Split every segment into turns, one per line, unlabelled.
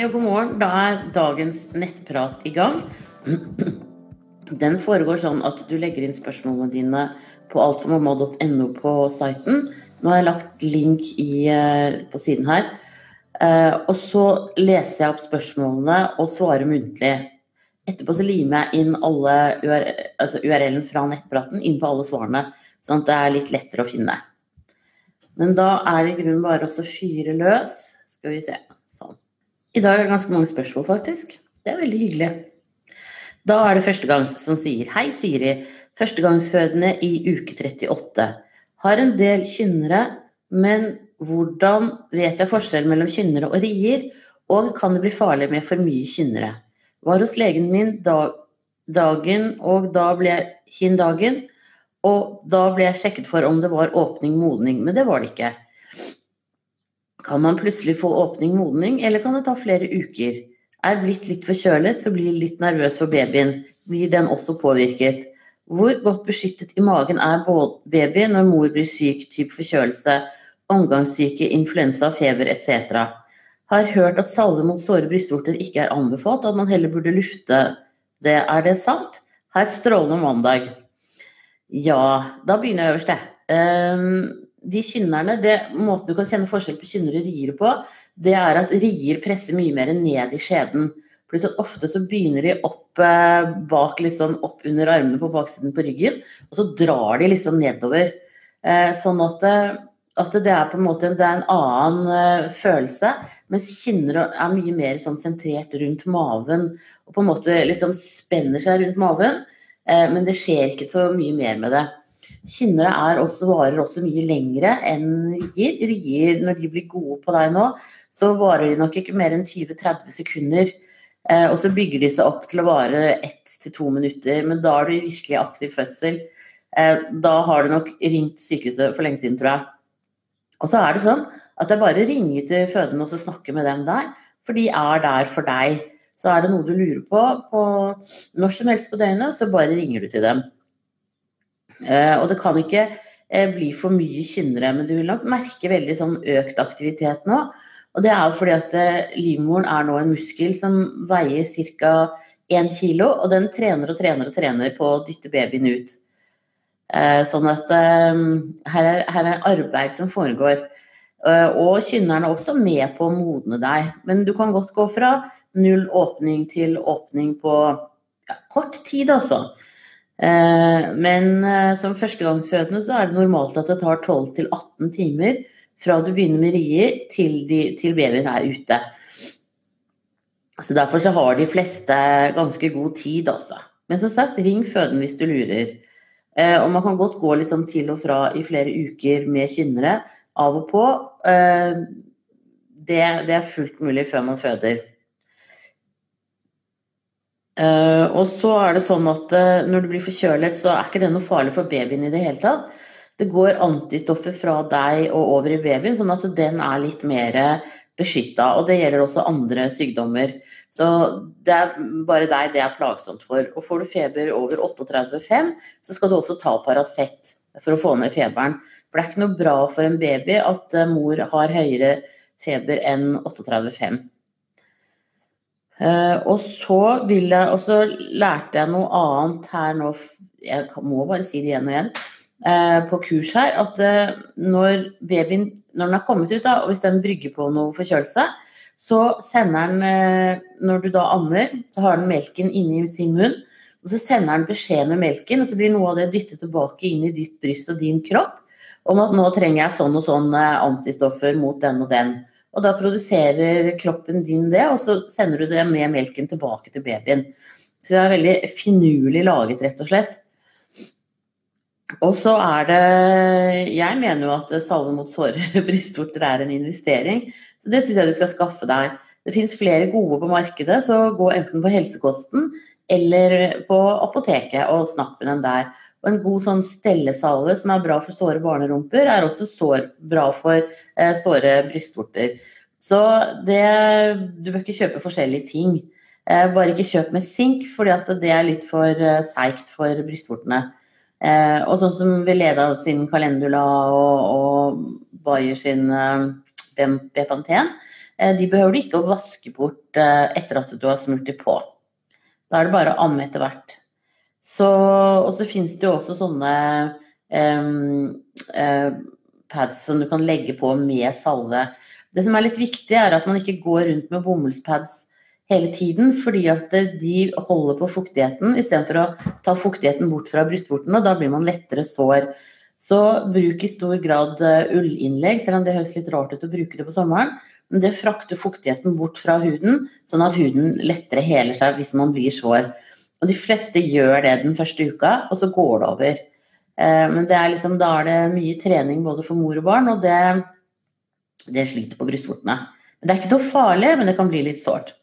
Og god morgen. Da er dagens nettprat i gang. Den foregår sånn at du legger inn spørsmålene dine på altformamma.no på siten. Nå har jeg lagt link i, eh, på siden her. Eh, og så leser jeg opp spørsmålene og svarer muntlig. Etterpå så limer jeg inn alle altså URL-en fra nettpraten inn på alle svarene, sånn at det er litt lettere å finne. Men da er det i grunnen bare å fyre løs. Skal vi se. Sånn. I dag er det ganske mange spørsmål, faktisk. Det er veldig hyggelig. Da er det førstegangs som sier Hei, Siri. Førstegangsfødende i uke 38. Har en del kynnere, men hvordan vet jeg forskjellen mellom kynnere og rier? Og kan det bli farlig med for mye kynnere? Var hos legen min dag, dagen, og da ble jeg hin dagen. Og da ble jeg sjekket for om det var åpning-modning, men det var det ikke. Kan man plutselig få åpning-modning, eller kan det ta flere uker? Er blitt litt forkjølet, så blir litt nervøs for babyen. Blir den også påvirket? Hvor godt beskyttet i magen er baby når mor blir syk, type forkjølelse, omgangssyke, influensa, feber etc.? Har hørt at salve mot såre brystvorter ikke er anbefalt, at man heller burde lufte det. Er det sant? Ha et strålende mandag. Ja, da begynner jeg øverst, jeg. Um, de kynnerne, det, Måten du kan kjenne forskjell på kynnere og rier på, det er at rier presser mye mer ned i skjeden. Pluss at ofte så begynner de opp eh, bak, liksom opp under armene på baksiden på ryggen, og så drar de liksom nedover. Eh, sånn at eh, at det er på en måte det er en annen eh, følelse. Mens kynner er mye mer sånn sentrert rundt maven og på en måte liksom spenner seg rundt maven. Uh, men det skjer ikke så mye mer med det. Kynnere er også, varer også mye lengre enn rier. Rier, når de blir gode på deg nå, så varer de nok ikke mer enn 20-30 sekunder. Uh, og så bygger de seg opp til å vare ett til to minutter. Men da er du virkelig aktiv fødsel. Da har du nok ringt sykehuset for lenge siden, tror jeg. Og så er det sånn at jeg bare ringer til fødende og snakker med dem der, for de er der for deg. Så er det noe du lurer på, på når som helst på døgnet, så bare ringer du til dem. Eh, og det kan ikke eh, bli for mye kynnere, men du vil nok merke veldig sånn økt aktivitet nå. Og det er jo fordi at eh, livmoren er nå en muskel som veier ca. 1 kilo, og den trener og trener og trener på å dytte babyen ut. Sånn at her er, her er arbeid som foregår. Og kynneren er også med på å modne deg. Men du kan godt gå fra null åpning til åpning på ja, kort tid, altså. Men som førstegangsfødende så er det normalt at det tar 12-18 timer fra du begynner med rier til, de, til babyen er ute. Så Derfor så har de fleste ganske god tid, altså. Men som sagt, ring føden hvis du lurer. Eh, og man kan godt gå liksom til og fra i flere uker med kynnere av og på. Eh, det, det, er fullt mulig før man føder. Eh, og så er det sånn at når du blir forkjølet, så er ikke det noe farlig for babyen i det hele tatt. Det går antistoffer fra deg og over i babyen, sånn at den er litt mer beskytta. Og det gjelder også andre sykdommer. Så det er bare deg det er plagsomt for. Og får du feber over 38,5, så skal du også ta Paracet for å få ned feberen. For det er ikke noe bra for en baby at eh, mor har høyere feber enn 38,5. Uh, og så vil jeg, og så lærte jeg noe annet her nå, jeg må bare si det igjen og igjen, uh, på kurs her, at uh, når babyen når den har kommet ut, da, og hvis den brygger på noe forkjølelse, så sender den, eh, når du da ammer, så har den melken inni sin munn. Og så sender den beskjed med melken, og så blir noe av det dyttet tilbake inn i ditt bryst og din kropp om at nå trenger jeg sånn og sånn eh, antistoffer mot den og den. Og da produserer kroppen din det, og så sender du det med melken tilbake til babyen. Så det er veldig finurlig laget, rett og slett. Og så er det Jeg mener jo at salve mot såre brystvorter er en investering. Så det syns jeg du skal skaffe deg. Det fins flere gode på markedet, så gå enten på helsekosten eller på apoteket og snakk med dem der. Og en god sånn stellesalve som er bra for såre barnerumper, er også sår, bra for eh, såre brystvorter. Så det Du bør ikke kjøpe forskjellige ting. Eh, bare ikke kjøp med sink, fordi det er litt for eh, seigt for brystvortene. Eh, og sånn som Veleda sin Calendula og, og Bayer sin eh, Bepanthen, eh, de behøver du ikke å vaske bort eh, etter at du har smurt dem på. Da er det bare å amme etter hvert. Så, og så fins det jo også sånne um, uh, pads som du kan legge på med salve. Det som er litt viktig, er at man ikke går rundt med bomullspads hele tiden, fordi at de holder på fuktigheten istedenfor å ta fuktigheten bort fra brystvortene. Da blir man lettere sår. Så bruk i stor grad eh, ullinnlegg, selv om det høres litt rart ut å bruke det på sommeren. Men det frakter fuktigheten bort fra huden, sånn at huden lettere heler seg hvis man blir sår. Og de fleste gjør det den første uka, og så går det over. Men men er liksom, da er det mye trening både for mor og barn, og det, det sliter på brystvortene. Det er ikke noe farlig, men det kan bli litt sårt.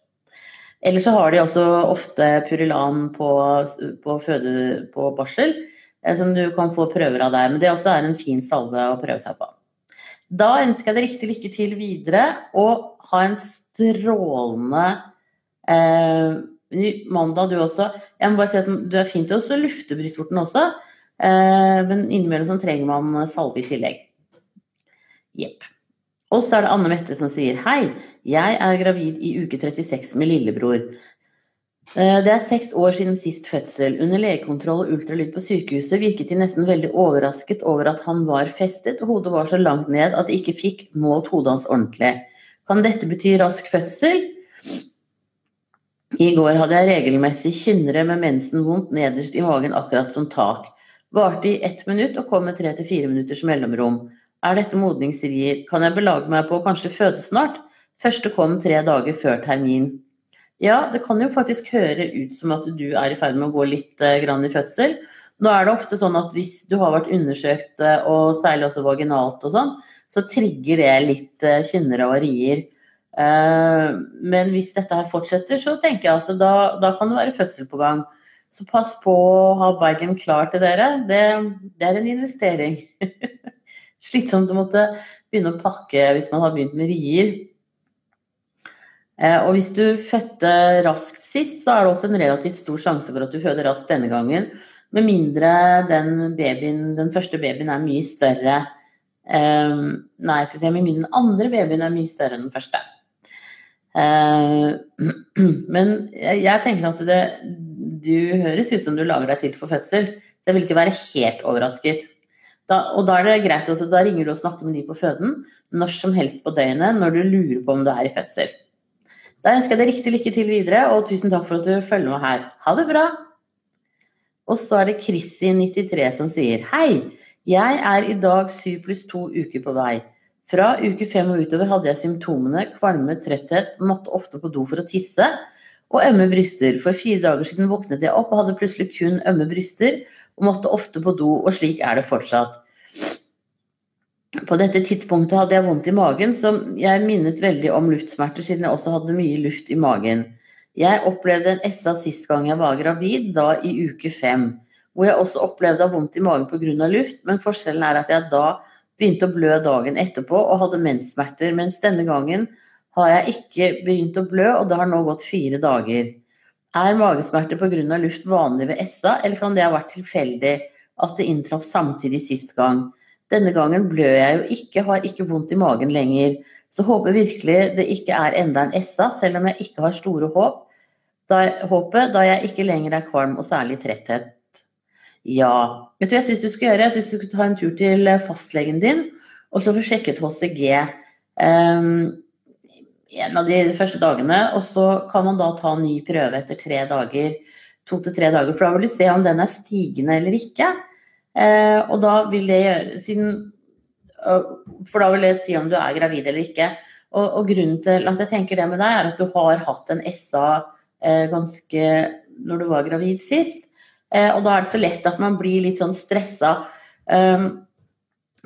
Eller så har de også ofte Purilan på, på, føde, på barsel, eh, som du kan få prøver av der. Men det også er en fin salve å prøve seg på. Da ønsker jeg deg riktig lykke til videre, og ha en strålende eh, mandag, du også. Jeg må bare si at du er fint til å lufte brystvorten også, eh, men innimellom så trenger man salve i tillegg. Jepp. Og så er det Anne Mette som sier hei, jeg er gravid i uke 36 med lillebror. Eh, det er seks år siden sist fødsel. Under legekontroll og ultralyd på sykehuset virket de nesten veldig overrasket over at han var festet og hodet var så langt ned at de ikke fikk målt hodet hans ordentlig. Kan dette bety rask fødsel? I går hadde jeg regelmessig kynnere med mensenvondt nederst i magen akkurat som tak. Varte i ett minutt og kom med tre til fire minutters mellomrom. Er dette modningsrier? Kan jeg belage meg på å kanskje føde snart? Første kom tre dager før termin. Ja, det kan jo faktisk høre ut som at du er i ferd med å gå litt uh, grann i fødsel. Nå er det ofte sånn at hvis du har vært undersøkt, uh, og særlig også vaginalt og sånn, så trigger det litt uh, kynnere og rier. Eh, men hvis dette her fortsetter, så tenker jeg at da, da kan det være fødsel på gang. Så pass på å ha bagen klar til dere. Det, det er en investering. Slitsomt å måtte begynne å pakke hvis man har begynt med rier. Eh, og hvis du fødte raskt sist, så er det også en relativt stor sjanse for at du føder raskt denne gangen. Med mindre den, babyen, den første babyen er mye større. Um, nei, skal si, med mindre den andre babyen er mye større enn den første. Eh, men jeg tenker at det, du høres ut som du lager deg til for fødsel, så jeg vil ikke være helt overrasket. Da, og da er det greit også, da ringer du og snakker med de på føden når som helst på døgnet når du lurer på om du er i fødsel. Da ønsker jeg deg riktig lykke til videre, og tusen takk for at du følger med her. Ha det bra! Og så er det Chrissy93 som sier Hei, jeg er i dag syv pluss to uker på vei. Fra uke fem og utover hadde jeg symptomene kvalme, tretthet, måtte ofte på do for å tisse og ømme bryster. For fire dager siden våknet jeg opp og hadde plutselig kun ømme bryster og måtte ofte på do, og slik er det fortsatt. På dette tidspunktet hadde jeg vondt i magen, som jeg minnet veldig om luftsmerter, siden jeg også hadde mye luft i magen. Jeg opplevde en SA sist gang jeg var gravid, da i uke fem, hvor jeg også opplevde vondt i magen pga. luft, men forskjellen er at jeg da begynte å blø dagen etterpå og hadde menssmerter, mens denne gangen har jeg ikke begynt å blø, og det har nå gått fire dager. Er magesmerter pga. luft vanlig ved SA, eller kan det ha vært tilfeldig at det inntraff samtidig sist gang? Denne gangen blør jeg jo ikke, har ikke vondt i magen lenger. Så håper virkelig det ikke er enda en SA, selv om jeg ikke har store håp. Da, håpet, da jeg ikke lenger er kvalm og særlig tretthet. Ja. Vet du hva jeg syns du skal gjøre? Jeg syns du skal ta en tur til eh, fastlegen din og så få sjekket HCG um, en av de første dagene. Og så kan man da ta en ny prøve etter tre dager, to til tre dager. For da vil du se om den er stigende eller ikke. Uh, og da vil det gjøre siden uh, For da vil det si om du er gravid eller ikke. Og, og, grunnen til at jeg tenker det med deg, er at du har hatt en SA uh, ganske når du var gravid sist. Eh, og da er det så lett at man blir litt sånn stressa. Um,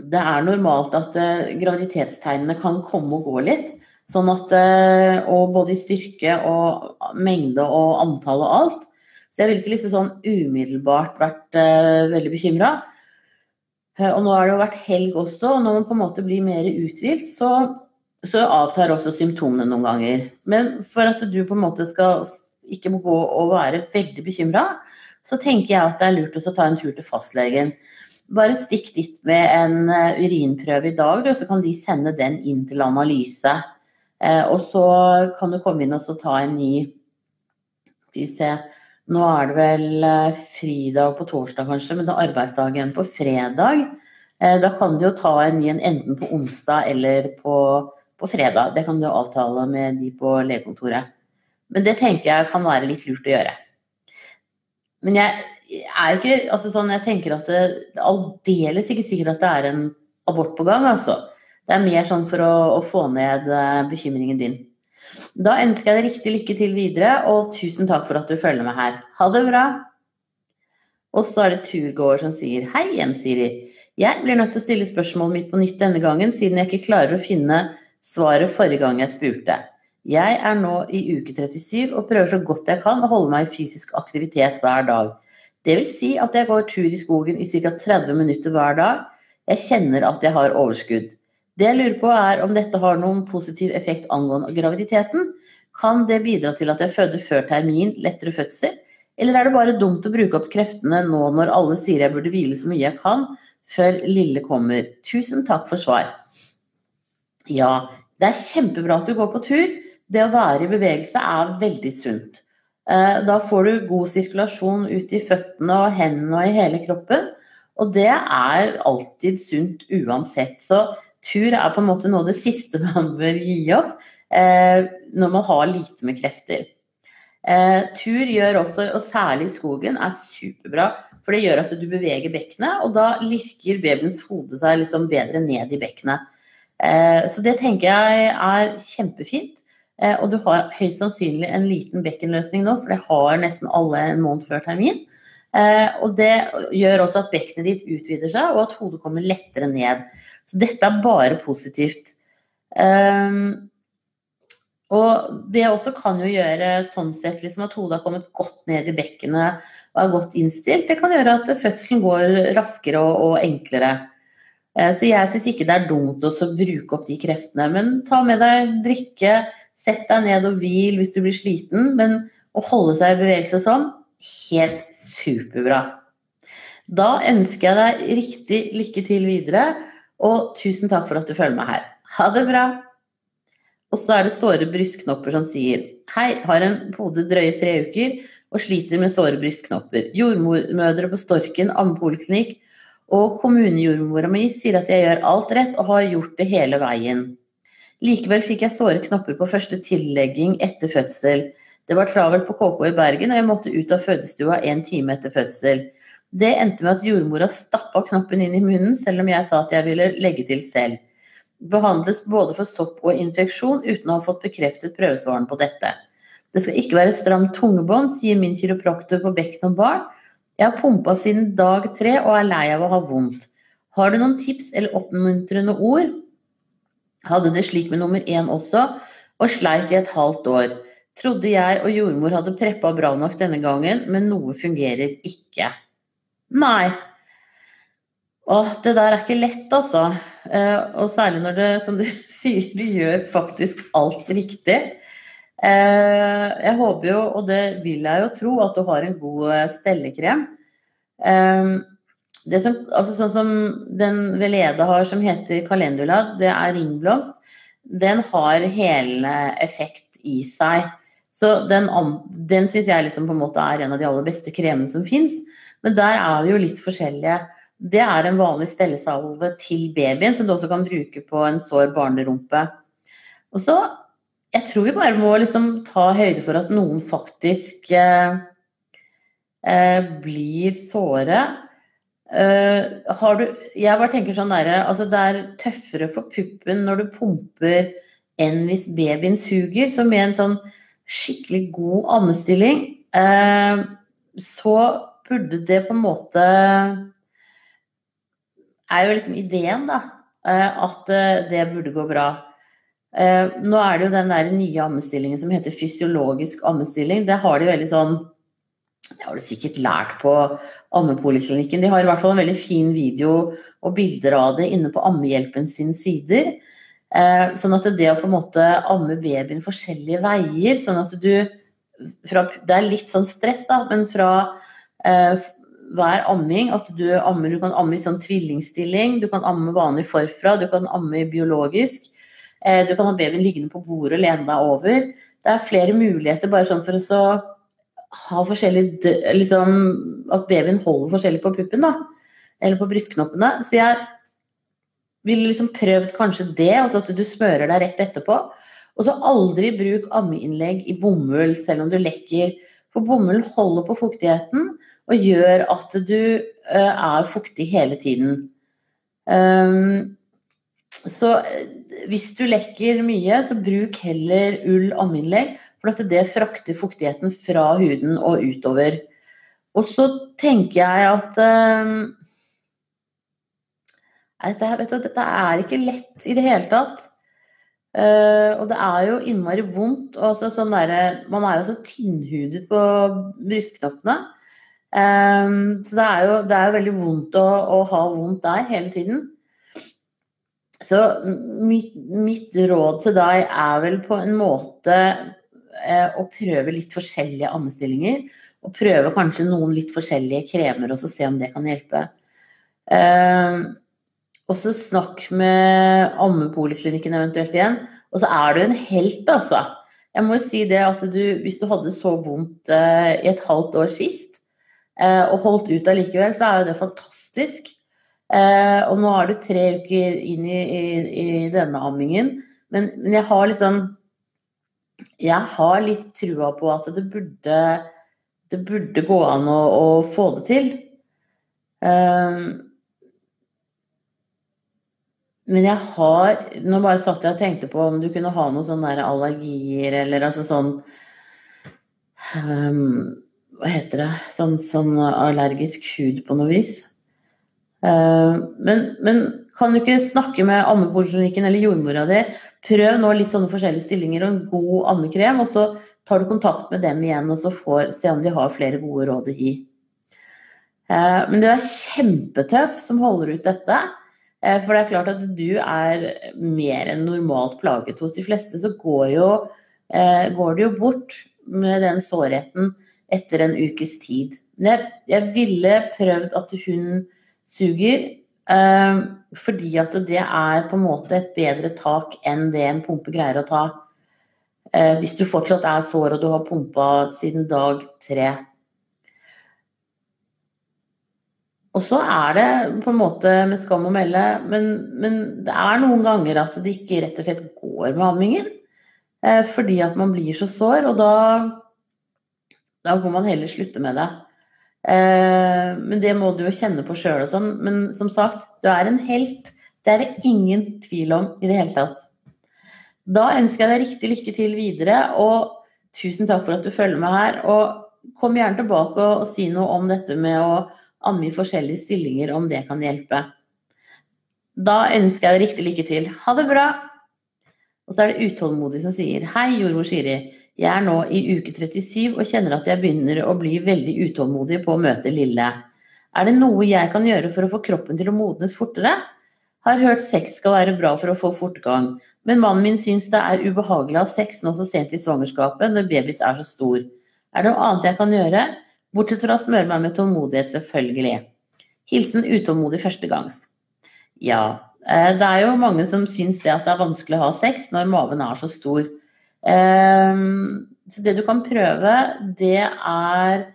det er normalt at eh, graviditetstegnene kan komme og gå litt. Sånn at, eh, og både i styrke og mengde og antall og alt. Så jeg vil ikke liksom sånn umiddelbart vært veldig bekymra. Og nå har det jo vært helg også, og når man på en måte blir mer uthvilt, så, så avtar også symptomene noen ganger. Men for at du på en måte skal ikke må gå og være veldig bekymra, så tenker jeg at det er lurt å ta en tur til fastlegen. Bare stikk ditt med en eh, urinprøve i dag, så kan de sende den inn til analyse. Eh, og så kan du komme inn og ta en ny Skal vi se Nå er det vel eh, fridag på torsdag, kanskje, men det er arbeidsdagen på fredag. Da kan du jo ta en ny en enten på onsdag eller på, på fredag. Det kan du avtale med de på legekontoret. Men det tenker jeg kan være litt lurt å gjøre. Men jeg er ikke altså sånn, Jeg tenker at det, det er aldeles ikke sikkert at det er en abort på gang, altså. Det er mer sånn for å, å få ned eh, bekymringen din. Da ønsker jeg deg riktig lykke til videre, og tusen takk for at du følger med her. Ha det bra! Og så er det turgåer som sier Hei igjen, Siri. Jeg blir nødt til å stille spørsmålet mitt på nytt denne gangen, siden jeg ikke klarer å finne svaret forrige gang jeg spurte. Jeg er nå i uke 37 og prøver så godt jeg kan å holde meg i fysisk aktivitet hver dag. Det vil si at jeg går tur i skogen i ca. 30 minutter hver dag. Jeg kjenner at jeg har overskudd. Det jeg lurer på er om dette har noen positiv effekt angående graviditeten. Kan det bidra til at jeg føder før termin, lettere fødsel? Eller er det bare dumt å bruke opp kreftene nå når alle sier jeg burde hvile så mye jeg kan før lille kommer? Tusen takk for svar. Ja, det er kjempebra at du går på tur. Det å være i bevegelse er veldig sunt. Eh, da får du god sirkulasjon ut i føttene og hendene og i hele kroppen. Og det er alltid sunt uansett. Så tur er på en måte noe av det siste man bør gi opp eh, når man har lite med krefter. Eh, tur gjør også, og særlig i skogen, er superbra. For det gjør at du beveger bekkenet, og da lirker babyens hode seg liksom bedre ned i bekkenet. Så det tenker jeg er kjempefint. Eh, og du har høyst sannsynlig en liten bekkenløsning nå, for det har nesten alle en måned før termin. Eh, og det gjør også at bekkenet ditt utvider seg, og at hodet kommer lettere ned. Så dette er bare positivt. Um, og det også kan jo gjøre sånn sett liksom at hodet har kommet godt ned i bekkenet og er godt innstilt. Det kan gjøre at fødselen går raskere og, og enklere. Uh, så jeg syns ikke det er dumt å bruke opp de kreftene. Men ta med deg drikke, sett deg ned og hvil hvis du blir sliten. Men å holde seg i bevegelse sånn, helt superbra. Da ønsker jeg deg riktig lykke til videre. Og tusen takk for at du følger meg her. Ha det bra! Og så er det såre brystknopper som sier Hei, har en pode drøye tre uker og sliter med såre brystknopper. Jordmødre på Storken ammepoliklinikk og kommunejordmora mi sier at jeg gjør alt rett og har gjort det hele veien. Likevel fikk jeg såre knopper på første tillegging etter fødsel. Det var travelt på KK i Bergen, og jeg måtte ut av fødestua en time etter fødsel. Det endte med at jordmora stappa knoppen inn i munnen, selv om jeg sa at jeg ville legge til selv. Behandles både for sopp og infeksjon uten å ha fått bekreftet prøvesvarene på dette. Det skal ikke være stramt tungebånd, sier min kiropraktor på Bekken og Barn. Jeg har pumpa siden dag tre og er lei av å ha vondt. Har du noen tips eller oppmuntrende ord? Hadde det slik med nummer én også, og sleit i et halvt år. Trodde jeg og jordmor hadde preppa bra nok denne gangen, men noe fungerer ikke. Nei. Åh, det der er ikke lett, altså. Eh, og særlig når det, som du sier, du gjør faktisk alt riktig. Eh, jeg håper jo, og det vil jeg jo tro, at du har en god eh, stellekrem. Det som, altså sånn som den Veleda har som heter Calendula, det er ringblomst. Den har hele effekt i seg. Så den, den syns jeg liksom på en måte er en av de aller beste kremene som fins. Men der er vi jo litt forskjellige. Det er en vanlig stellesalve til babyen, som du også kan bruke på en sår barnerumpe. Og så Jeg tror vi bare må liksom ta høyde for at noen faktisk eh, eh, blir såre. Eh, har du Jeg bare tenker sånn derre Altså, det er tøffere for puppen når du pumper enn hvis babyen suger. Så med en sånn skikkelig god ammestilling, eh, så burde det på en måte Er jo liksom ideen, da. Eh, at det burde gå bra. Nå er det jo den der nye ammestillingen som heter fysiologisk ammestilling. Det har de veldig sånn Det har du sikkert lært på ammepoliklinikken. De har i hvert fall en veldig fin video og bilder av det inne på Ammehjelpen sine sider. Sånn at det å på en måte amme babyen forskjellige veier, sånn at du fra, Det er litt sånn stress, da, men fra eh, hver amming at du ammer Du kan amme i sånn tvillingstilling, du kan amme vanlig forfra, du kan amme biologisk. Eh, du kan ha babyen liggende på bordet og lene deg over. Det er flere muligheter bare sånn for å ha forskjellig liksom, At babyen holder forskjellig på puppen, da. Eller på brystknoppene. Så jeg ville liksom prøvd kanskje det, altså at du smører deg rett etterpå. Og så aldri bruk ammeinnlegg i bomull selv om du lekker. For bomullen holder på fuktigheten og gjør at du uh, er fuktig hele tiden. Um, så eh, hvis du lekker mye, så bruk heller ull ammeinnlegg. For at det frakter fuktigheten fra huden og utover. Og så tenker jeg at um, dette, du, dette, er ikke lett i det hele tatt. Uh, og det er jo innmari vondt. Altså sånn der, man er jo så tynnhudet på brystknappene. Um, så det er, jo, det er jo veldig vondt å, å, ha vondt der hele tiden. Så mitt, mitt råd til deg er vel på en måte Eh, og prøve litt forskjellige ammestillinger. Og prøve kanskje noen litt forskjellige kremer og se om det kan hjelpe. Eh, og så snakk med ammepoliklinikken eventuelt igjen. Og så er du en helt, altså. Jeg må jo si det at du, hvis du hadde så vondt eh, i et halvt år sist, og holdt ut allikevel, så er jo det fantastisk. og nå er du tre uker inn i, i, i denne ammingen, men, men jeg har liksom jeg har litt trua på at det burde, det burde gå an å, å få det til. Um, men jeg har Nå bare satt jeg og tenkte på om du kunne ha noen sånne allergier eller altså sånn um, Hva heter det? Sånn, sånn, allergisk hud på noe vis. Um, men, men, kan du ikke snakke med ammepoliklinikken eller jordmora di Prøv nå litt sånne forskjellige stillinger og en god ammekrem, og så tar du kontakt med dem igjen og så får se om de har flere gode råd å gi. Eh, men du er kjempetøff som holder ut dette. Eh, for det er klart at du er mer enn normalt plaget. Hos de fleste så går, jo, eh, går det jo bort med den sårheten etter en ukes tid. Men jeg, jeg ville prøvd at hun suger fordi at det er på en måte et bedre tak enn det en pumpe greier å ta. Eh, hvis du fortsatt er sår og du har pumpa siden dag tre. Og så er det på en måte med skam å melde, men, men, det er noen ganger at det ikke rett og slett går med ammingen. Eh, fordi at man blir så sår, og da, da må man heller slutte med det. Eh, men det må du jo kjenne på sjøl og sånn. Men som sagt, du er en helt. Det er det ingen tvil om i det hele tatt. Da ønsker jeg deg riktig lykke til videre, og tusen takk for at du følger med her. Og kom gjerne tilbake og, og si noe om dette med å amme i forskjellige stillinger, om det kan hjelpe. Da ønsker jeg deg riktig lykke til. Ha det bra! Og så er det utålmodig som sier Hei, jordmor Siri. Jeg er nå i uke 37 og kjenner at jeg begynner å bli veldig utålmodig på å møte Lille. Er det noe jeg kan gjøre for å få kroppen til å modnes fortere? Har hørt sex skal være bra for å få fortgang, men mannen min syns det er ubehagelig å ha sex nå så sent i svangerskapet når babys er så stor. Er det noe annet jeg kan gjøre? Bortsett fra å smøre meg med tålmodighet, selvfølgelig. Hilsen utålmodig førstegangs. Ja, eh, det er jo mange som syns det at det er vanskelig å ha sex når maven er så stor. Ehm, så det du kan prøve, det er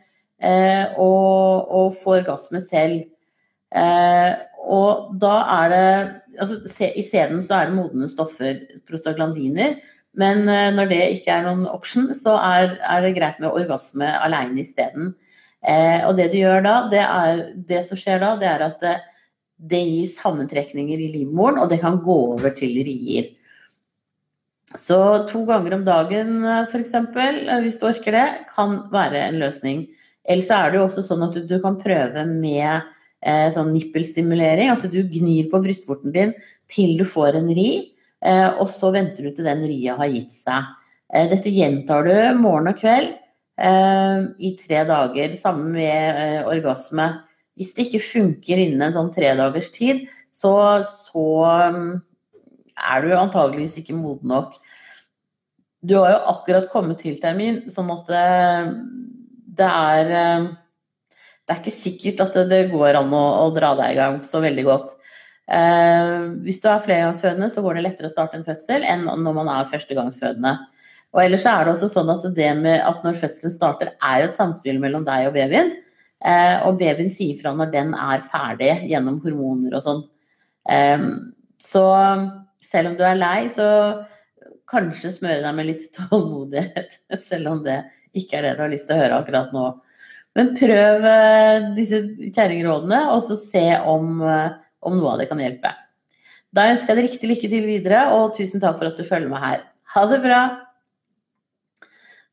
eh, å, å få orgasme selv. Eh, og da er det altså I sæden så er det modne stoffer, prostaglandiner. Men eh, når det ikke er noen option, så er, er det greit med orgasme alene isteden. Eh, og det du gjør da, det, er, det som skjer da, det er at det, det gis sammentrekninger i livmoren, og det kan gå over til rier. Så to ganger om dagen f.eks., eh, hvis du orker det, kan være en løsning. Ellers er det jo også sånn at du, du kan prøve med eh, sånn nippelstimulering. At du gnir på brystvorten din til du får en ri, eh, og så venter du til den ria har gitt seg. Eh, dette gjentar du morgen og kveld eh, i tre dager, sammen med eh, orgasme. Hvis det ikke funker innen en sånn tredagers tid, så, så mm, er du antageligvis ikke moden nok. Du har jo akkurat kommet til termin, sånn at det, eh, det er eh, Det er ikke sikkert at det, går an å, å, dra deg i gang så veldig godt. Hvis du er flergangsfødende, så går det lettere å starte en fødsel enn når man er førstegangsfødende. Og ellers er det også sånn at det med at når fødselen starter, er jo et samspill mellom deg og babyen. Og babyen sier fra når den er ferdig gjennom hormoner og sånn. Så selv om du er lei, så kanskje smøre deg med litt tålmodighet, selv om det ikke er det du har lyst til å høre akkurat nå. Men prøv eh, disse kjerringrådene, og så se om, eh, om, noe av det kan hjelpe. Da ønsker jeg deg riktig lykke til videre, og tusen takk for at du følger med her. Ha det bra!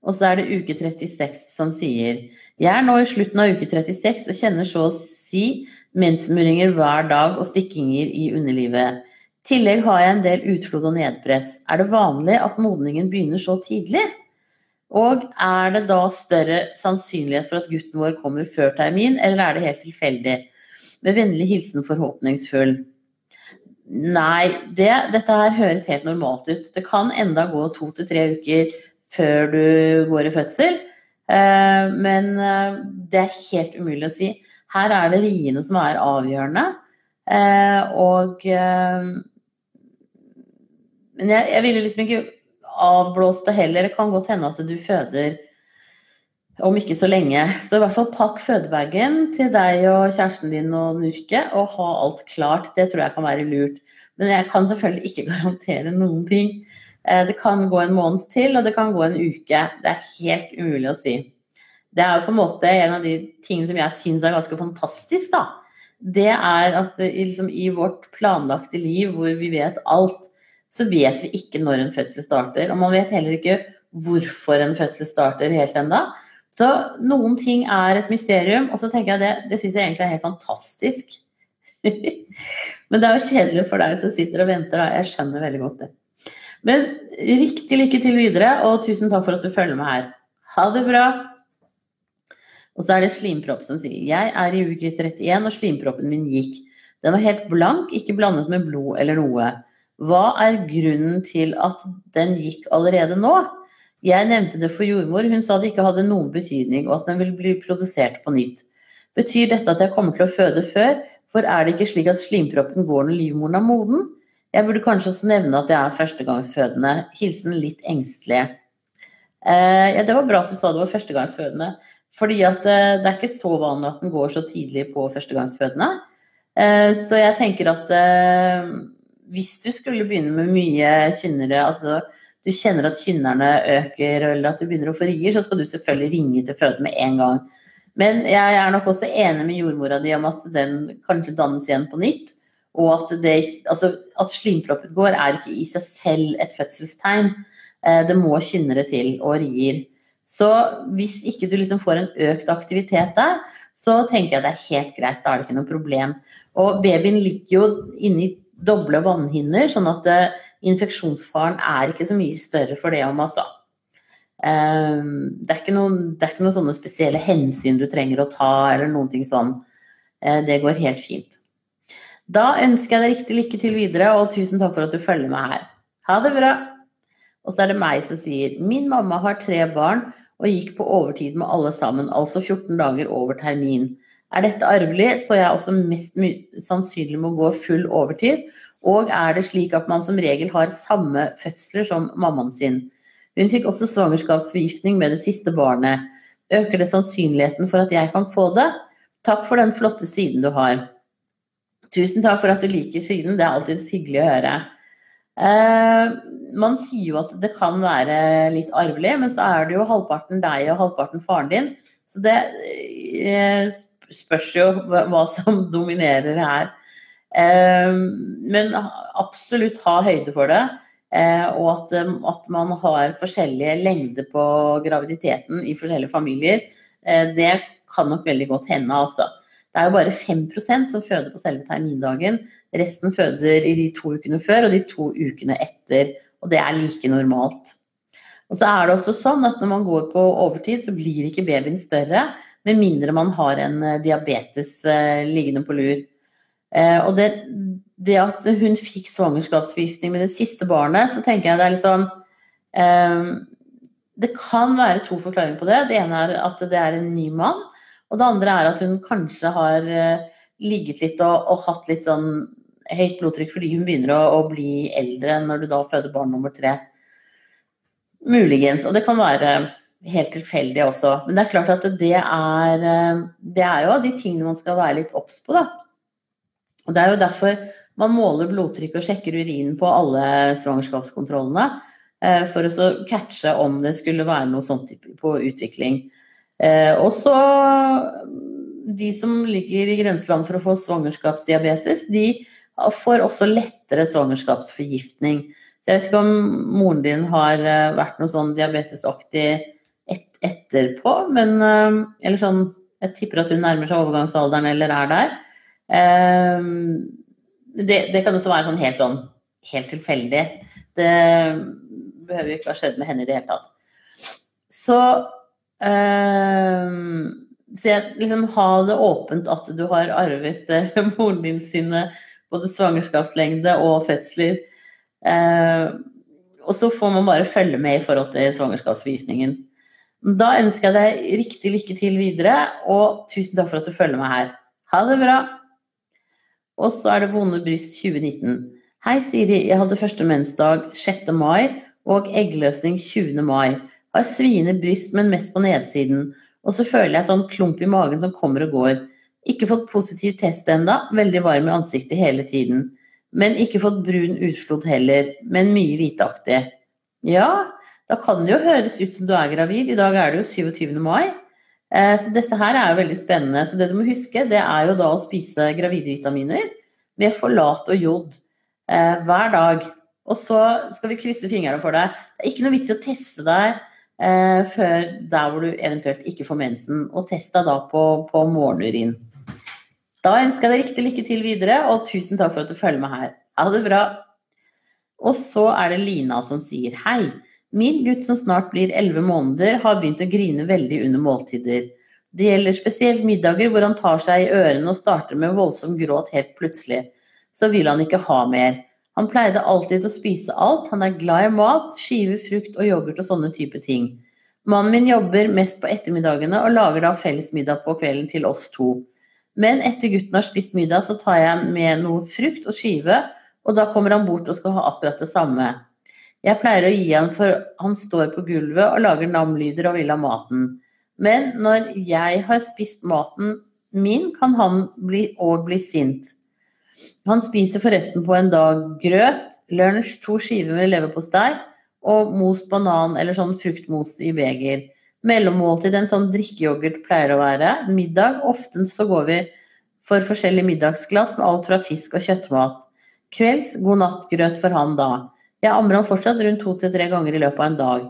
Og så er det uke 36 som sier Jeg er nå i slutten av uke 36 og kjenner så å si mensmuringer hver dag og stikkinger i underlivet tillegg har jeg en del utflod og nedpress. Er det vanlig at modningen begynner så tidlig? Og er det da større sannsynlighet for at gutten vår kommer før termin, eller er det helt tilfeldig? Med vennlig hilsen forhåpningsfull. Nei, det, dette her høres helt normalt ut. Det kan enda gå to til tre uker før du går i fødsel. Eh, men eh, det er helt umulig å si. Her er det riene som er avgjørende. Eh, og men jeg, jeg ville liksom ikke avblåst det heller. Det kan godt hende at du føder om ikke så lenge. Så i hvert fall pakk fødebagen til deg og kjæresten din og Nurke, og ha alt klart. Det tror jeg kan være lurt. Men jeg kan selvfølgelig ikke garantere noen ting. Eh, det kan gå en måned til, og det kan gå en uke. Det er helt umulig å si. Det er jo på en måte en av de tingene som jeg syns er ganske fantastisk, da. Det er at liksom, i vårt planlagte liv hvor vi vet alt, så vet vi ikke når en fødsel starter. Og man vet heller ikke hvorfor en fødsel starter helt enda. Så noen ting er et mysterium, og så tenker jeg det, det syns jeg egentlig er helt fantastisk. Men det er jo kjedelig for deg som sitter og venter, da. Jeg skjønner veldig godt det. Men riktig lykke til videre, og tusen takk for at du følger med her. Ha det bra! Og så er det slimpropp som sier Jeg er i uke 31, og slimproppen min gikk. Den var helt blank, ikke blandet med blod eller noe. Hva er grunnen til at den gikk allerede nå? Jeg nevnte det for jordmor, hun sa det ikke hadde noen betydning, og at den vil bli produsert på nytt. Betyr dette at jeg kommer til å føde før, for er det ikke slik at slimproppen går når livmoren er moden? Jeg burde kanskje også nevne at jeg er førstegangsfødende. Hilsen litt engstelig. Eh, ja, det var bra at du sa det var førstegangsfødende, fordi at eh, det er ikke så vanlig at den går så tidlig på førstegangsfødende. Eh, så jeg tenker at eh, hvis du skulle begynne med mye kynnere, altså du kjenner at kynnerne øker, eller at du begynner å få rier, så skal du selvfølgelig ringe til føde med en gang. Men jeg er nok også enig med jordmora di om at den kanskje dannes igjen på nytt. Og at, det, altså, at slimproppen går, er ikke i seg selv et fødselstegn. Eh, det må kynnere til og rier. Så hvis ikke du liksom får en økt aktivitet der, så tenker jeg det er helt greit. Da er det ikke noe problem. Og babyen ligger jo inni doble vannhinner, sånn at uh, infeksjonsfaren er ikke så mye større for det om altså. Det, er noen, det, er ikke noen, sånne spesielle hensyn du trenger å ta, eller noen ting sånn. Uh, det går helt fint. Da ønsker jeg deg riktig lykke til videre, og tusen takk for at du følger med her. Ha det bra! Og så er det meg som sier min mamma har tre barn og gikk på overtid med alle sammen, altså 14 dager over termin. Er dette arvelig, så er jeg også mest sannsynlig må gå full overtid. Og er det slik at man som regel har samme fødsler som mammaen sin? Hun fikk også svangerskapsforgiftning med det siste barnet. Øker det sannsynligheten for at jeg kan få det? Takk for den flotte siden du har. Tusen takk for at du liker siden, det er alltid hyggelig å høre. Eh, man sier jo at det kan være litt arvelig, men så er det jo halvparten deg og halvparten faren din. Så det eh, spørs jo hva som dominerer her. Ehm, men absolutt ha høyde for det. Eh, og at, eh, at man har forskjellige lengder på graviditeten i forskjellige familier. Eh, det kan nok veldig godt hende, altså. Det er jo bare 5% som føder på selve termindagen. Resten føder i de to ukene før og de to ukene etter. Og det er like normalt. Og så er det også sånn at når man går på overtid, så blir ikke babyen større. Med mindre man har en eh, diabetes eh, liggende på lur. Eh, og det, det at hun fikk svangerskapsforgiftning med det siste barnet, så tenker jeg det er liksom Det kan være to forklaringer på det. Det ene er at det er en ny mann. Og det andre er at hun kanskje har ligget litt og, og hatt litt sånn høyt blodtrykk fordi hun begynner å, å, bli eldre når du da føder barn nummer tre. Muligens. Og det kan være helt tilfeldig også. Men det er klart at det er, det er jo de tingene man skal være litt obs på, da. Og det er jo derfor man måler blodtrykk og sjekker urinen på alle svangerskapskontrollene. Eh, for å catche om det skulle være noe sånt på utvikling. Eh, og så de som ligger i grenseland for å få svangerskapsdiabetes, de får også lettere svangerskapsforgiftning. Så jeg vet ikke om moren din har eh, vært noe sånn diabetesaktig et, etterpå, men Eller sånn Jeg tipper at hun nærmer seg overgangsalderen eller er der. Det, det kan også være sånn helt sånn helt tilfeldig. Det behøver jo ikke ha skjedd med henne i det hele tatt. Så øh, Så jeg liksom ha det åpent at du har arvet øh, moren din sine både svangerskapslengde og fødsler. Uh, og så får man bare følge med i forhold til svangerskapsforgiftningen. Da ønsker jeg deg riktig lykke til videre, og tusen takk for at du følger meg her. Ha det bra! Og så er det Vonde bryst 2019. Hei, Siri. Jeg hadde første mensdag 6. mai og eggløsning 20. mai. Har sviende bryst, men mest på nedsiden. Og så føler jeg sånn klump i magen som kommer og går. Ikke fått positiv test enda, veldig varm i ansiktet hele tiden. Men ikke fått brun utflod heller, men mye hviteaktig. Ja, da kan det jo høres ut som du er gravid. I dag er det jo 27. mai. Eh, så dette her er jo veldig spennende. Så det du må huske, det er jo da å spise gravide vitaminer med forlat og jod eh, hver dag. Og så skal vi krysse fingrene for deg. Det er ikke noe vits i å teste deg eh, før der hvor du eventuelt ikke får mensen, og test deg da på, på morgenurin. Da ønsker jeg deg riktig lykke til videre, og tusen takk for at du følger med her. Ha det bra. Og så er det Lina som sier hei. Min gutt som snart blir elleve måneder, har begynt å grine veldig under måltider. Det gjelder spesielt middager hvor han tar seg i ørene og starter med voldsom gråt helt plutselig. Så vil han ikke ha mer. Han pleide alltid å spise alt. Han er glad i mat, skiver frukt og yoghurt og sånne type ting. Mannen min jobber mest på ettermiddagene og lager da felles middag på kvelden til oss to. Men etter gutten har spist middag, så tar jeg med noe frukt og skive, og da kommer han bort og skal ha akkurat det samme. Jeg pleier å gi han for han står på gulvet og lager nam-lyder og vil ha maten. Men når jeg har spist maten min, kan han bli, og bli sint. Han spiser forresten på en dag grøt, lunsj, to skiver med leverpostei og most banan eller sånn fruktmos i beger. Mellommåltid en sånn drikkeyoghurt pleier å være. Middag, ofte så går vi for forskjellige middagsglass med alt fra fisk og kjøttmat. Kvelds god natt-grøt for han da. Jeg ammer han fortsatt rundt to til tre ganger i løpet av en dag.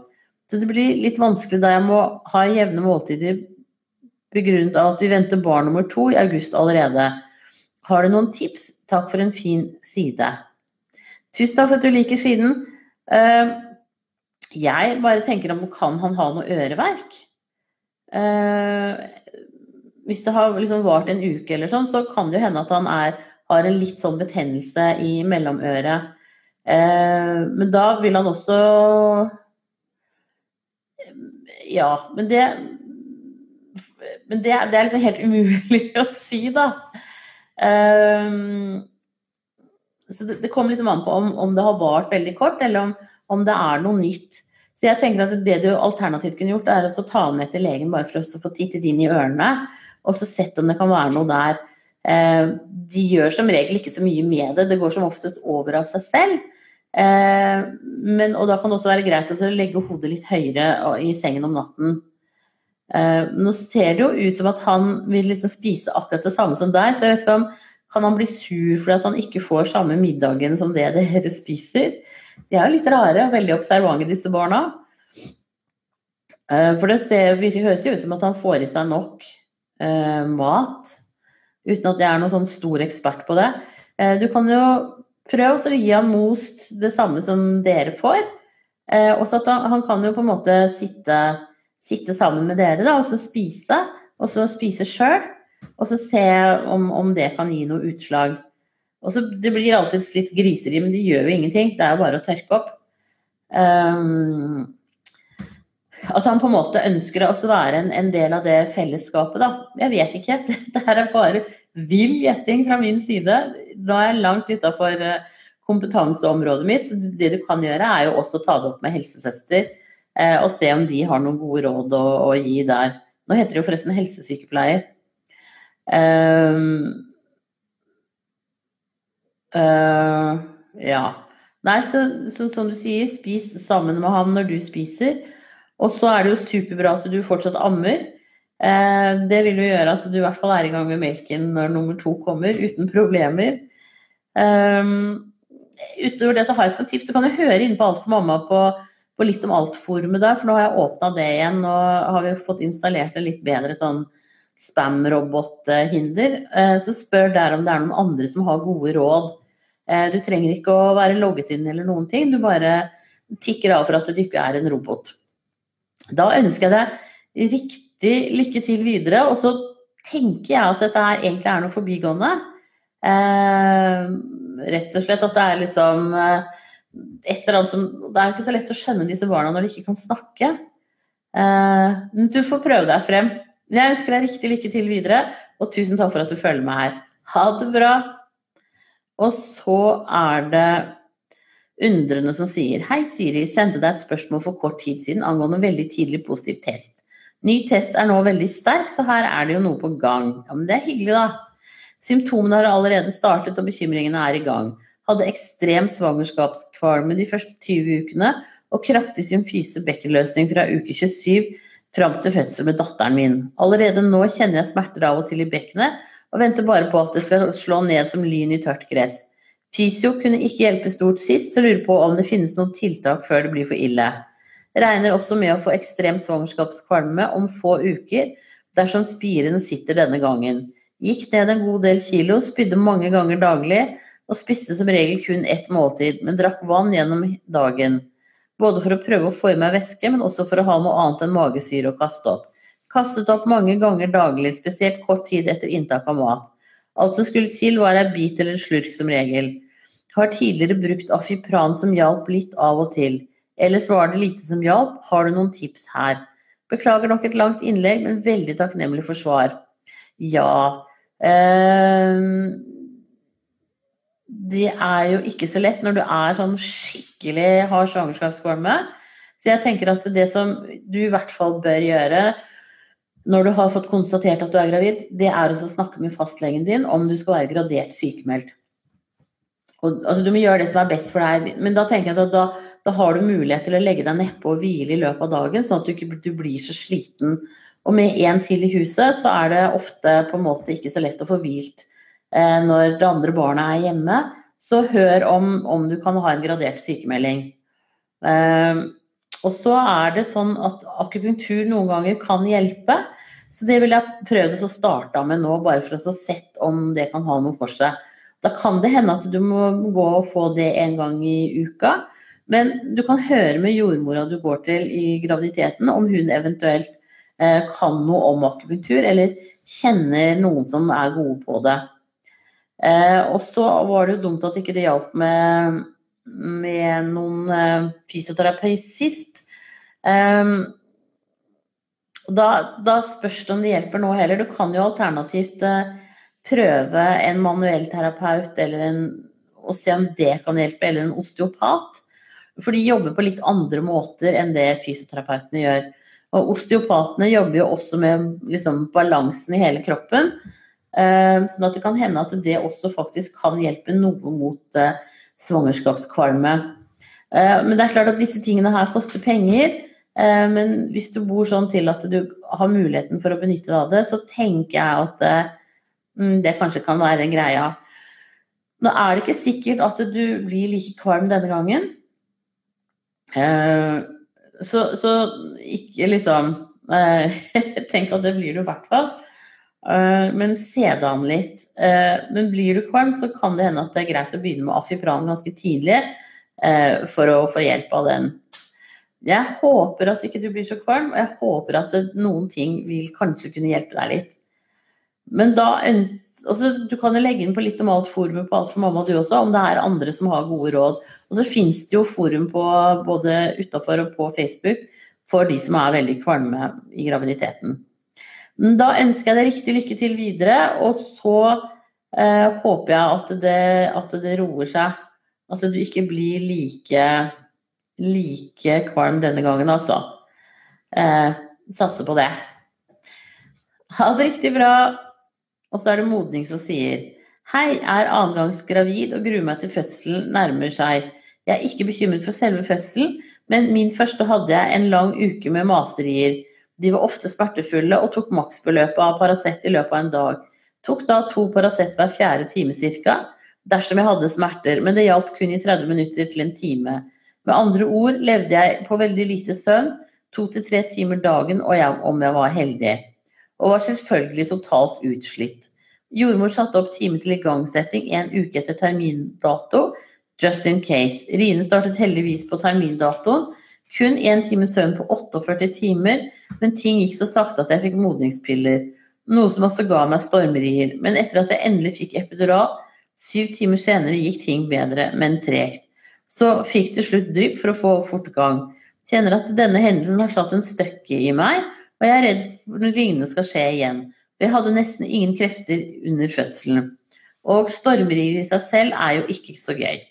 Så det blir litt vanskelig da jeg må ha jevne måltider begrunnet av at vi venter barn nummer to i august allerede. Har du noen tips? Takk for en fin side. Tusen takk for at du liker siden. Eh, jeg bare tenker om kan han ha noe øreverk? Eh, hvis det har liksom vart en uke eller sånn, så kan det jo hende at han er, har en litt sånn betennelse i mellomøret. Eh, men da vil han også Ja, men det Men det, det er liksom helt umulig å si, da. Um, så det, det, kommer liksom an på om, om, det har vart veldig kort, eller om, om, det er noe nytt. Så jeg tenker at det du alternativt kunne gjort, er å ta med til legen bare for å få tittet inn i ørene, og så sett om det kan være noe der. Uh, de gjør som regel ikke så mye med det, det går som oftest over av seg selv. Uh, men, og da kan det også være greit å legge hodet litt høyere i sengen om natten. Uh, nå ser det jo ut som at han vil liksom spise akkurat det samme som deg, så jeg vet ikke om kan han bli sur fordi han ikke får samme middagen som det dere spiser? De er jo litt rare og veldig observante, disse barna. For det, ser, høres jo ut som at han får i seg nok mat, uten at jeg er noen sånn stor ekspert på det. du kan jo prøve å gi han most det samme som dere får. og så at han, han kan jo på en måte sitte sitte sammen med dere da, og så spise, og så spise sjøl. Og så se om, om, det kan gi noe utslag. Og så, Det blir alltid litt griseri, men det gjør jo ingenting. Det er jo bare å tørke opp. Um, at han på en måte ønsker å være en, en, del av det fellesskapet, da. Jeg vet ikke. Dette er bare vill gjetting fra min side. Da er jeg langt utafor eh, kompetanseområdet mitt. Så det du kan gjøre, er jo også ta det opp med helsesøster eh, og se om de har noen gode råd å, å gi der. Nå heter det jo forresten helsesykepleier. Um, uh, ja. Nei, så, så, som du sier, spis sammen med ham når du spiser. Og så er det jo superbra at du fortsatt ammer. Uh, det vil jo gjøre at du i hvert fall er i gang med melken når nummer to kommer, uten problemer. Um, utover det så har jeg et tips. Du kan jo høre inn på Alt for mamma på på litt om alt-forumet der, for nå har jeg åpna det igjen. og har vi fått installert en litt bedre sånn spam-robot-hinder. Eh, så spør der om det er noen andre som har gode råd. Eh, du trenger ikke å være logget inn eller noen ting, du bare tikker av for at du ikke er en robot. Da ønsker jeg deg riktig lykke til videre, og så tenker jeg at dette egentlig er noe forbigående. Eh, rett og slett at det er liksom et eller annet som Det er ikke så lett å skjønne disse barna når de ikke kan snakke. Uh, du får prøve deg frem. Jeg ønsker deg riktig lykke til videre, og tusen takk for at du følger med her. Ha det bra. Og så er det undrende som sier Hei, Siri. Sendte deg et spørsmål for kort tid siden angående en veldig tidlig positiv test. Ny test er nå veldig sterk, så her er det jo noe på gang. Ja, men det er hyggelig, da. Symptomene har allerede startet, og bekymringene er i gang hadde ekstrem svangerskapskvalme de første 20 ukene og kraftig symfyse-bekkenløsning fra uke 27 fram til fødsel med datteren min. Allerede nå kjenner jeg smerter av og til i bekkenet og venter bare på at det skal slå ned som lyn i tørt gress. Fysio kunne ikke hjelpe stort sist, så lurer på om det finnes noen tiltak før det blir for ille. Regner også med å få ekstrem svangerskapskvalme om få uker dersom spiren sitter denne gangen. Gikk ned en god del kilo, spydde mange ganger daglig og spiste som regel kun ett måltid, men drakk vann gjennom dagen. Både for å prøve å få i meg væske, men også for å ha noe annet enn magesyre å kaste opp. Kastet opp mange ganger daglig, spesielt kort tid etter inntak av mat. Alt som skulle til, var ei bit eller slurk som regel. Har tidligere brukt Afipran som hjalp litt av og til. Ellers var det lite som hjalp. Har du noen tips her? Beklager nok et langt innlegg, men veldig takknemlig for svar. Ja eh, det er jo ikke så lett når du er sånn skikkelig har svangerskapskvalme. Så jeg tenker at det som du i hvert fall bør gjøre når du har fått konstatert at du er gravid, det er å snakke med fastlegen din om du skal være gradert sykemeldt. Og, altså, du må gjøre det som er best for deg, men da tenker jeg at da, da har du mulighet til å legge deg nedpå og hvile i løpet av dagen, sånn at du ikke du blir så sliten. Og med en til i huset, så er det ofte på en måte ikke så lett å få hvilt Eh, når det andre barnet er hjemme, så hør om, om du kan ha en gradert sykemelding. Eh, og så er det sånn at akupunktur noen ganger kan hjelpe. Så det vil jeg prøve å starte med nå, bare for å se om det kan ha noe for seg. Da kan det hende at du må gå og få det en gang i uka. Men du kan høre med jordmora du går til i graviditeten, om hun eventuelt eh, kan noe om akupunktur, eller kjenner noen som er gode på det. Eh, og så var det jo dumt at ikke det hjalp med, med noen eh, fysioterapi sist. Eh, da, da, spørs det om det hjelper nå heller. Du kan jo alternativt prøve en manuell terapeut eller en, og se om det kan hjelpe, eller en osteopat. For de jobber på litt andre måter enn det fysioterapeutene gjør. Og osteopatene jobber jo også med liksom, balansen i hele kroppen. Ehm, sånn at det kan hende at det også faktisk kan hjelpe noe mot eh, svangerskapskvalme. Ehm, men det er klart at disse tingene her koster penger. Men hvis du bor sånn til at du har muligheten for å benytte deg av det, så tenker jeg at eh, det kanskje kan være en greie. Nå er det ikke sikkert at du blir like kvalm denne gangen. Så, så ikke liksom eh, Tenk at det blir du i hvert fall. Eh, men se det an litt. Eh, men blir du kvalm, så kan det hende at det er greit å begynne med Afipran ganske tidlig eh, for å få hjelp av den. Jeg håper at ikke du blir så kvalm, og jeg håper at noen ting vil kanskje kunne hjelpe deg litt. Men da altså, Du kan jo legge inn på litt om alt forumet på Alt for mamma, du også, om det er andre som har gode råd. Og så fins det jo forum på både utafor og på Facebook for de som er veldig kvalme i graviditeten. Men Da ønsker jeg deg riktig lykke til videre, og så eh, håper jeg at det, at det, roer seg. At du ikke blir like, like kvalm denne gangen, altså. Eh, satser på det. Ha det riktig bra. Og så er det Modning som sier Hei, er annengangs gravid og gruer meg til fødselen nærmer seg. Jeg er ikke bekymret for selve fødselen, men min første hadde jeg en lang uke med maserier. De var ofte smertefulle og tok maksbeløpet av Paracet i løpet av en dag. Tok da to Paracet hver fjerde time ca. dersom jeg hadde smerter, men det hjalp kun i 30 minutter til en time. Med andre ord levde jeg på veldig lite søvn, to til tre timer dagen og jeg, om jeg var heldig. Og var selvfølgelig totalt utslitt. Jordmor satte opp time til igangsetting en uke etter termindato, just in case. Rine startet heldigvis på termindatoen. Kun én time søvn på 48 timer, men ting gikk så sakte at jeg fikk modningspiller. Noe som også ga meg stormerier. Men etter at jeg endelig fikk epidural, syv timer senere gikk ting bedre, men tregt. Så fikk til slutt drypp for å få fortgang. Kjenner at denne hendelsen har satt en støkke i meg, og jeg er redd for noe lignende skal skje igjen. Jeg hadde nesten ingen krefter under fødselen. Og stormer i seg selv er jo ikke så gøy.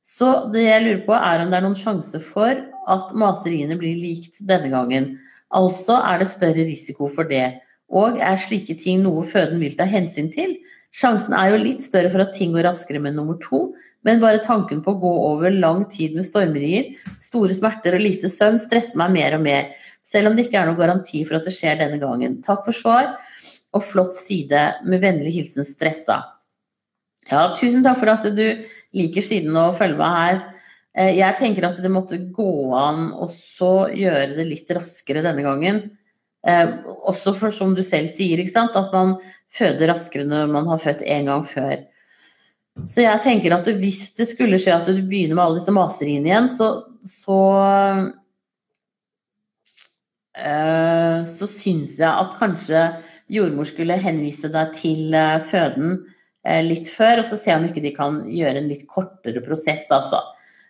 Så det jeg lurer på, er om det er noen sjanse for at maseriene blir likt denne gangen. Altså er det større risiko for det. Og er slike ting noe føden vil ta hensyn til? Sjansen er jo litt større for at ting går raskere med nummer to, men bare tanken på å gå over lang tid med stormerier, store smerter og lite søvn stresser meg mer og mer, selv om det ikke er noen garanti for at det skjer denne gangen. Takk for svar og flott side. Med vennlig hilsen Stressa. Ja, tusen takk for at du liker siden og følger meg her. Eh, jeg tenker at det måtte gå an også gjøre det litt raskere denne gangen. Eh, også for, som du selv sier, at man føder raskere når man har født en gang før. Så jeg tenker at hvis det skulle skje at du begynner med alle disse maseriene igjen, så, så så syns jeg at kanskje jordmor skulle henvise deg til eh, føden eh, litt før, og så se om ikke de kan gjøre en litt kortere prosess, altså.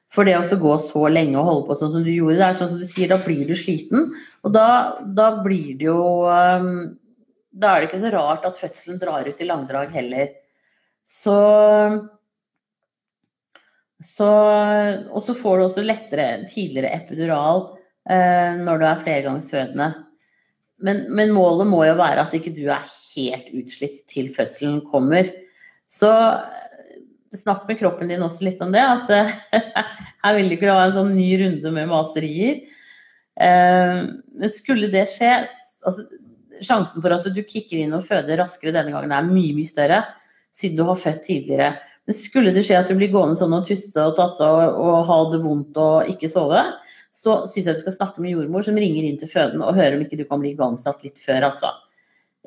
For det å gå så lenge og holde på sånn som du gjorde, det er sånn som du sier, da blir du sliten. Og da, da blir det jo Da er det ikke så rart at fødselen drar ut i langdrag heller. Så så, og så får du også lettere tidligere epidural eh, når du er flergangsfødende. Men, men, målet må jo være at ikke du er helt utslitt til fødselen kommer. Så eh, snakk med kroppen din også litt om det. At her vil du ikke ha en sånn ny runde med maserier. Eh, men skulle det skje altså, Sjansen for at du kicker inn og føder raskere denne gangen er mye, mye større, siden du har født tidligere. Men skulle det skje at du blir gående sånn og tusse og tasse og, og ha det vondt og ikke sove, så syns jeg du skal snakke med jordmor som ringer inn til fødende og hører om ikke du kan bli igangsatt litt før, altså.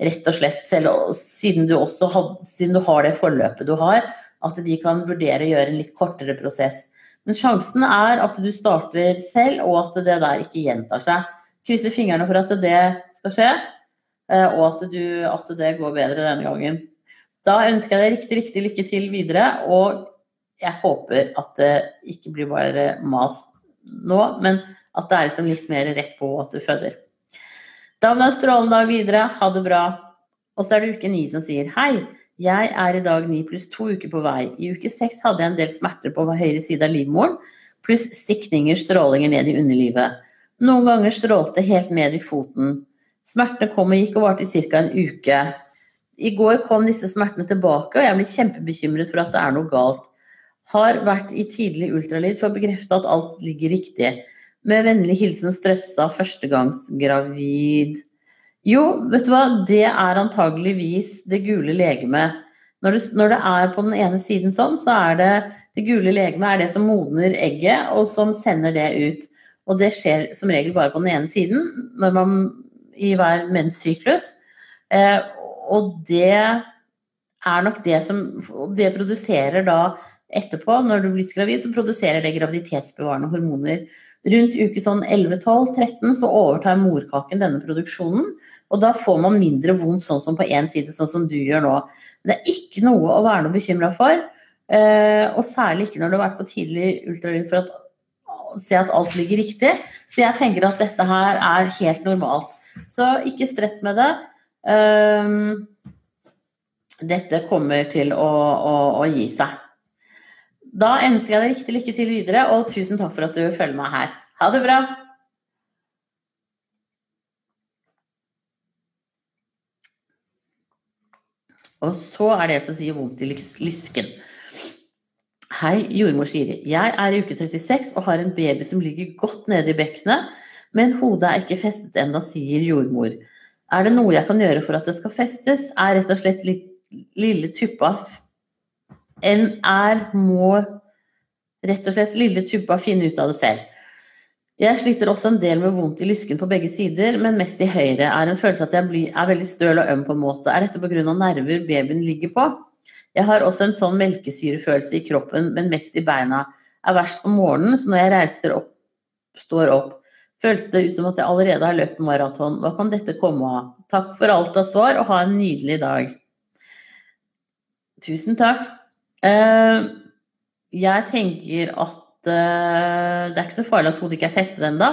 Rett og slett, selv siden du, had, siden du har det forløpet du har, at de kan vurdere å gjøre en litt kortere prosess. Men sjansen er at du starter selv, og at det der ikke gjentar seg. Krysser fingrene for at det skal skje, eh, og at, du, at det går bedre denne gangen. Da ønsker jeg deg riktig, riktig lykke til videre, og jeg håper at det ikke blir bare mas nå, men at det er liksom litt mer rett på at du føder. Da må du ha en strålende dag videre. Ha det bra. Og så er det uke ni som sier hei. Jeg er i dag ni pluss to uker på vei. I uke seks hadde jeg en del smerter på høyre side av livmoren, pluss stikninger, strålinger ned i underlivet. Noen ganger strålte helt ned i foten. Smertene kom og gikk og varte i ca. en uke. I går kom disse smertene tilbake, og jeg blir kjempebekymret for at det er noe galt. Har vært i tidlig ultralyd for å bekrefte at alt ligger riktig. Med vennlig hilsen stressa førstegangsgravid. Jo, vet du hva, det er antageligvis det gule legemet. Når det, når det, er på den ene siden sånn, så er det det gule legemet er det som modner egget, og som sender det ut. Og det skjer som regel bare på den ene siden når man, i hver menssyklus. Eh, og det er nok det som Det produserer da etterpå, når du er blitt gravid, så produserer det graviditetsbevarende hormoner. Rundt uke sånn 11-12-13 så overtar morkaken denne produksjonen. Og da får man mindre vondt sånn som på én side, sånn som du gjør nå. Det er ikke noe å være noe bekymra for. Eh, og særlig ikke når du har vært på tidlig ultralyd for å se at alt ligger riktig. Så jeg tenker at dette her er helt normalt. Så ikke stress med det. Um, dette kommer til å, å, å, gi seg. Da ønsker jeg deg riktig lykke til videre, og tusen takk for at du følger meg her. Ha det bra! Og så er det som sier vondt i lysken. Hei, jordmor Siri. Jeg er i uke 36 og har en baby som ligger godt nede i bekkenet, men hodet er ikke festet ennå, sier jordmor. Er det noe jeg kan gjøre for at det skal festes? Er rett og slett lille tuppa En er må rett og slett lille tuppa finne ut av det selv. Jeg sliter også en del med vondt i lysken på begge sider, men mest i høyre. Er en følelse at jeg er veldig støl og øm på en måte. Er dette pga. nerver babyen ligger på? Jeg har også en sånn melkesyrefølelse i kroppen, men mest i beina. Er verst på morgenen, så når jeg reiser opp, står opp, føles det ut som at jeg allerede har løpt maraton. Hva kan dette komme av? Takk for alt av svar, og ha en nydelig dag. Tusen takk. Eh, jeg tenker at uh, det er ikke så farlig at hodet ikke er festet ennå,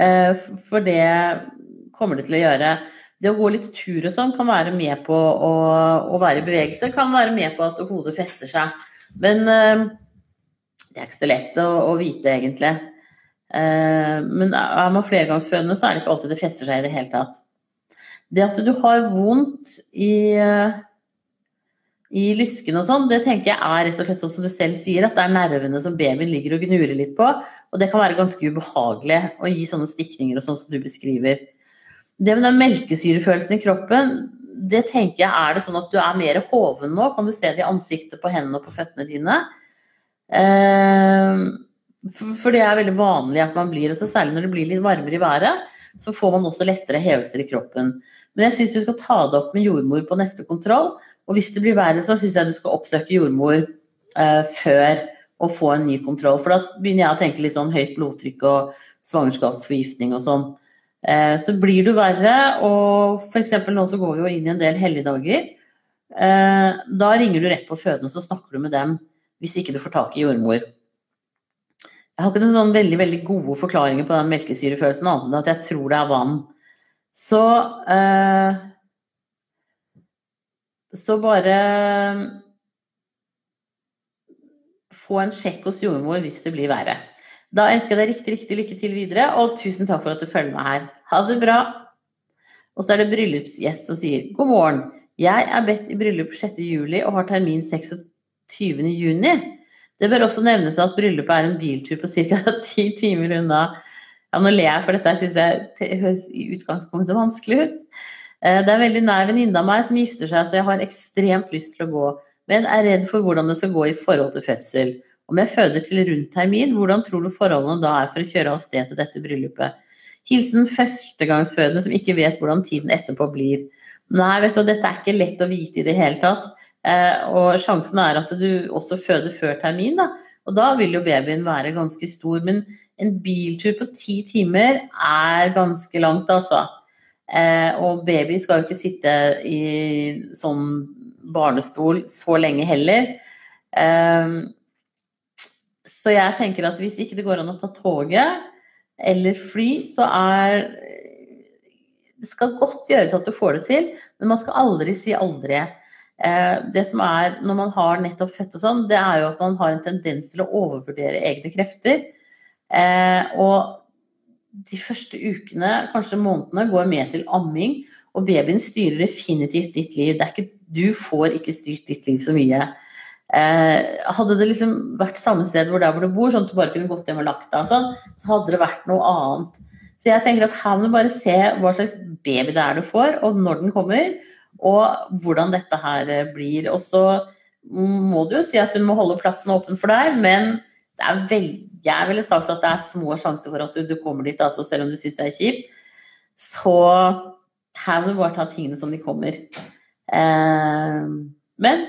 uh, for det kommer det til å gjøre. Det å gå litt tur og sånn kan være med på å, å, være i bevegelse, kan være med på at hodet fester seg. Men det er ikke så lett å, å vite, egentlig. men er man flergangsfødende, så er det ikke alltid det fester seg i det hele tatt. Det at du har vondt i i lysken og sånn, det tenker jeg er rett og slett sånn som du selv sier, at det er nervene som babyen ligger og gnurer litt på. Og det kan være ganske ubehagelig å gi sånne stikninger og sånn som du beskriver. Det med den melkesyrefølelsen i kroppen, det tenker jeg er det sånn at du er mer hoven nå. Kan du se det i ansiktet på hendene og på føttene dine? Ehm, for det er veldig vanlig at man blir det, så særlig når det blir litt varmere i været, så får man også lettere hevelser i kroppen. Men jeg syns du skal ta det opp med jordmor på neste kontroll. Og hvis det blir verre, så syns jeg du skal oppsøke jordmor eh, før å få en ny kontroll. For da begynner jeg å tenke litt sånn høyt blodtrykk og svangerskapsforgiftning og sånn. Eh, så blir du verre, og f.eks. nå så går vi jo inn i en del helligdager. Eh, da ringer du rett på fødende, og så snakker du med dem hvis ikke du får tak i jordmor. Jeg har ikke noen sånn veldig veldig gode forklaringer på den melkesyrefølelsen, annet enn at jeg tror det er vann. Så eh, Så bare få en sjekk hos jordmor hvis det blir verre. Da ønsker jeg deg riktig, riktig lykke til videre, og tusen takk for at du følger meg her. Ha det bra. Og så er det bryllupsgjest som sier god morgen. Jeg er bedt i bryllup 6. juli og har termin 26. juni. Det bør også nevnes at bryllupet er en biltur på ca. ti timer unna ja, nå ler jeg, for dette syns jeg høres i utgangspunktet vanskelig ut. Eh, det er en veldig nær venninne av meg som gifter seg, så jeg har ekstremt lyst til å gå, men er redd for hvordan det skal gå i forhold til fødsel. Om jeg føder til rundt termin, hvordan tror du forholdene da er for å kjøre av sted til dette bryllupet? Hilsen førstegangsfødende som ikke vet hvordan tiden etterpå blir. Nei, vet du, dette er ikke lett å vite i det hele tatt. Eh, og sjansen er at du også føder før termin, da. Og da vil jo babyen være ganske stor. Men en biltur på ti timer er ganske langt, altså. Eh, og baby skal jo ikke sitte i sånn barnestol så lenge heller. Eh, så jeg tenker at hvis ikke det går an å ta toget eller fly, så er Det skal godt gjøres at du får det til, men man skal aldri si aldri. Eh, det som er når man har nettopp født og sånn, det er jo at man har en tendens til å overvurdere egne krefter. Eh, og de første ukene, kanskje månedene, går med til amming. Og babyen styrer definitivt ditt liv. Ikke, du får ikke styrt ditt liv så mye. Eh, hadde det liksom vært samme sted hvor der hvor du bor, sånn at du bare kunne gått hjem og lagt deg, sånn, så hadde det vært noe annet. Så jeg tenker at her må du bare se hva slags baby det er du får, og når den kommer og hvordan dette her eh, blir. Og så må du jo si at hun må holde plassen åpen for deg, men det er vel, jeg ville sagt at det er små sjanser for at du, du kommer dit, altså, selv om du syns det er kjipt. Så her må du bare ta tingene som de kommer. Eh, men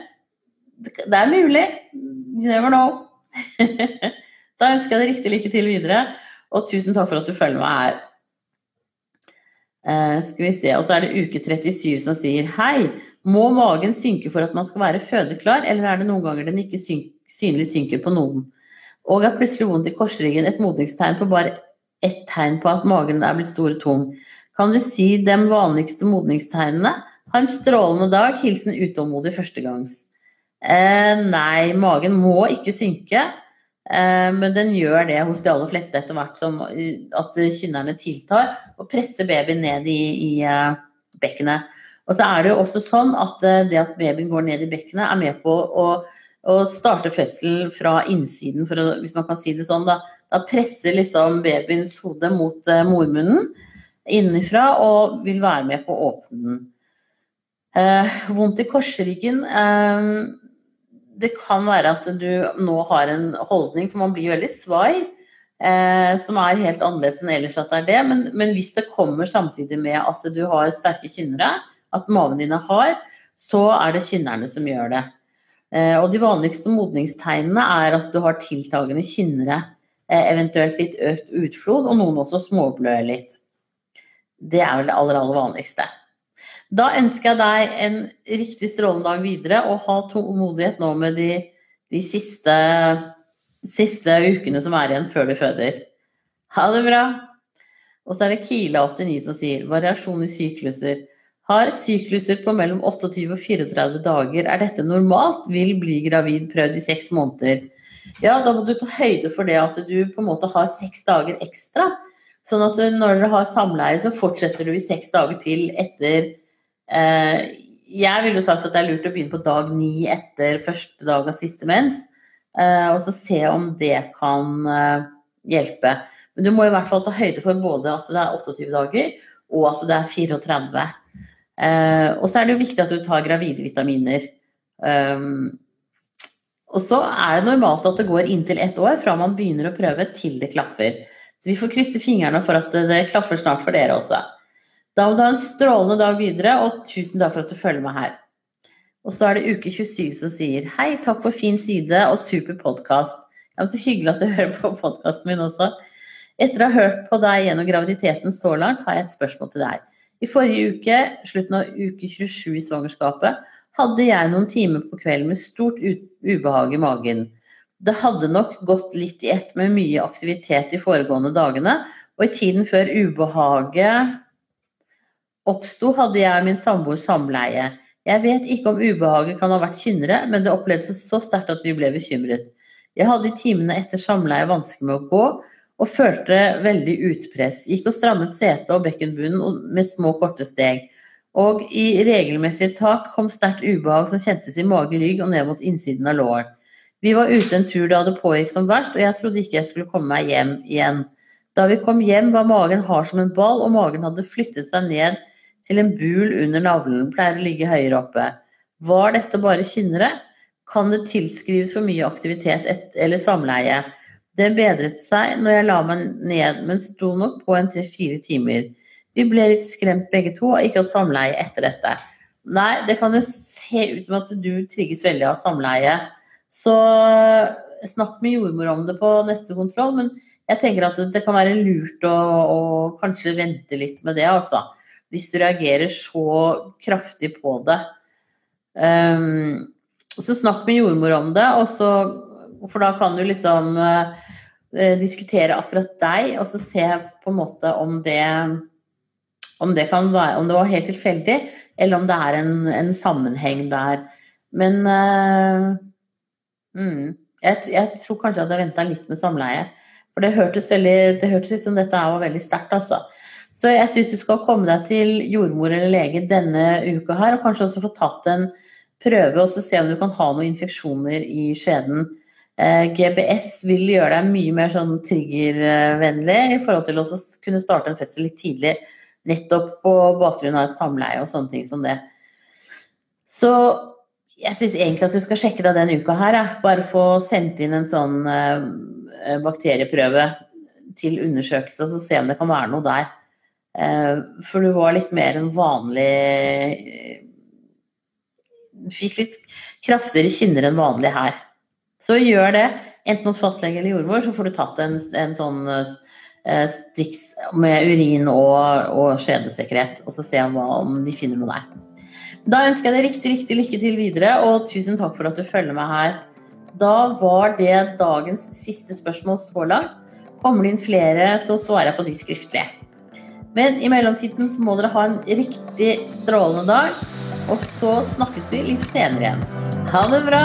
det er mulig. You never know. da ønsker jeg deg riktig lykke til videre, og tusen takk for at du følger meg her. Eh, skal vi se, Og så er det uke 37 som sier hei. Må magen synke for at man skal være fødeklar, eller er det noen ganger den ikke syn synlig synker på noen? Og har plutselig vondt i korsryggen, et modningstegn på bare ett tegn på at magen er blitt stor og tung. Kan du si de vanligste modningstegnene? Ha en strålende dag. Hilsen utålmodig førstegangs. Eh, nei, magen må ikke synke. Eh, men den gjør det hos de aller fleste etter hvert som at kynnerne tiltar, og presser babyen ned i, i uh, bekkenet. Og så er det jo også sånn at uh, det at babyen går ned i bekkenet, er med på å, å starte fødselen fra innsiden, å, hvis man kan si det sånn. Da, da presser liksom babyens hode mot uh, mormunnen innenfra og vil være med på å åpne den. vondt i korsryggen det kan være at du nå har en holdning, for man blir veldig svai, eh, som er helt annerledes enn ellers at det er det. Men, men, hvis det kommer samtidig med at du har sterke kynnere, at maven din er hard, så er det kynnerne som gjør det. Eh, og de vanligste modningstegnene er at du har tiltagende kynnere, eh, eventuelt litt økt utflod, og noen også småblør litt. Det er vel det aller, aller vanligste. Da ønsker jeg deg en riktig strålende dag videre, og ha tålmodighet nå med de, de siste, siste, ukene som er igjen før du føder. Ha det bra! Og så er det Kila89 som sier variasjon i sykluser. Har sykluser på mellom 28 og 34 dager. Er dette normalt? Vil bli gravid prøvd i seks måneder. Ja, da må du ta høyde for det at du på en måte har seks dager ekstra. Sånn at når dere har samleie, så fortsetter du i seks dager til etter Eh, jeg ville sagt at det er lurt å begynne på dag ni etter første dag av siste mens, eh, og så se om det kan eh, hjelpe. Men du må i hvert fall ta høyde for både at det er 28 dager, og at det er 34. Og så er det jo viktig at du tar gravide vitaminer. Og så er det normalt at det går inntil ett år fra man begynner å prøve til det klaffer. Så vi får krysse fingrene for at det klaffer snart for dere også. Da må du ha en strålende dag videre, og tusen takk for at du følger meg her. Og så er det uke 27 som sier hei, takk for fin side og super podkast. Ja, så hyggelig at du hører på podkasten min også. Etter å ha hørt på deg gjennom graviditeten så langt, har jeg et spørsmål til deg. I forrige uke, slutten av uke 27 i svangerskapet, hadde jeg noen timer på kvelden med stort ubehag i magen. Det hadde nok gått litt i ett med mye aktivitet de foregående dagene, og i tiden før ubehaget oppsto, hadde jeg og min samboer samleie. Jeg vet ikke om ubehaget kan ha vært kynnere, men det opplevdes så sterkt at vi ble bekymret. Jeg hadde i timene etter samleie vansker med å gå, og følte veldig utpress. Gikk og strammet setet og bekkenbunnen med små, korte steg. Og i regelmessige tak kom sterkt ubehag som kjentes i mage, rygg og ned mot innsiden av låren. Vi var ute en tur da det pågikk som verst, og jeg trodde ikke jeg skulle komme meg hjem igjen. Da vi kom hjem, var magen hard som en ball, og magen hadde flyttet seg ned til en bul under navlen, pleier å ligge høyere oppe. Var dette bare kynnere? Kan det tilskrives for mye aktivitet eller samleie? Det bedret seg når jeg la meg ned, men sto nok på en tre-fire timer. Vi ble litt skremt begge to og ikke hatt samleie etter dette. Nei, det kan jo se ut som at du trigges veldig av samleie. Så snakk med jordmor om det på neste kontroll, men jeg tenker at det kan være lurt å, å kanskje vente litt med det, altså hvis du reagerer så kraftig på det. Um, så snakk med jordmor om det, og så, for da kan du liksom uh, diskutere akkurat deg, og så se på en måte om det om det kan være om det var helt tilfeldig, eller om det er en, en sammenheng der. Men uh, mm, jeg, jeg, tror kanskje at jeg venta litt med samleie. For det hørtes, veldig, det hørtes ut som dette var veldig sterkt, altså. Så jeg syns du skal komme deg til jordmor eller lege denne uka her, og kanskje også få tatt en prøve og se om du kan ha noen infeksjoner i skjeden. Eh, GBS vil gjøre deg mye mer sånn triggervennlig i forhold til å kunne starte en fødsel litt tidlig, nettopp på bakgrunn av samleie og sånne ting som det. Så jeg syns egentlig at du skal sjekke deg den uka her, bare få sendt inn en sånn eh, bakterieprøve til undersøkelse, så se om det kan være noe der. Eh, for du var litt mer enn vanlig fikk litt kraftigere kynner enn vanlig her. Så gjør det, enten hos fastlege eller jordmor, så får du tatt en, en sånn uh, stiks med urin og, og skjedesekret, og så se om, om de finner noe der. Da ønsker jeg deg riktig, riktig lykke til videre, og tusen takk for at du følger meg her. Da var det dagens siste spørsmål så langt. Kommer det inn flere, så svarer jeg på de skriftlige. Men i mellomtiden så må dere ha en riktig strålende dag. Og så snakkes vi litt senere igjen. Ha det bra!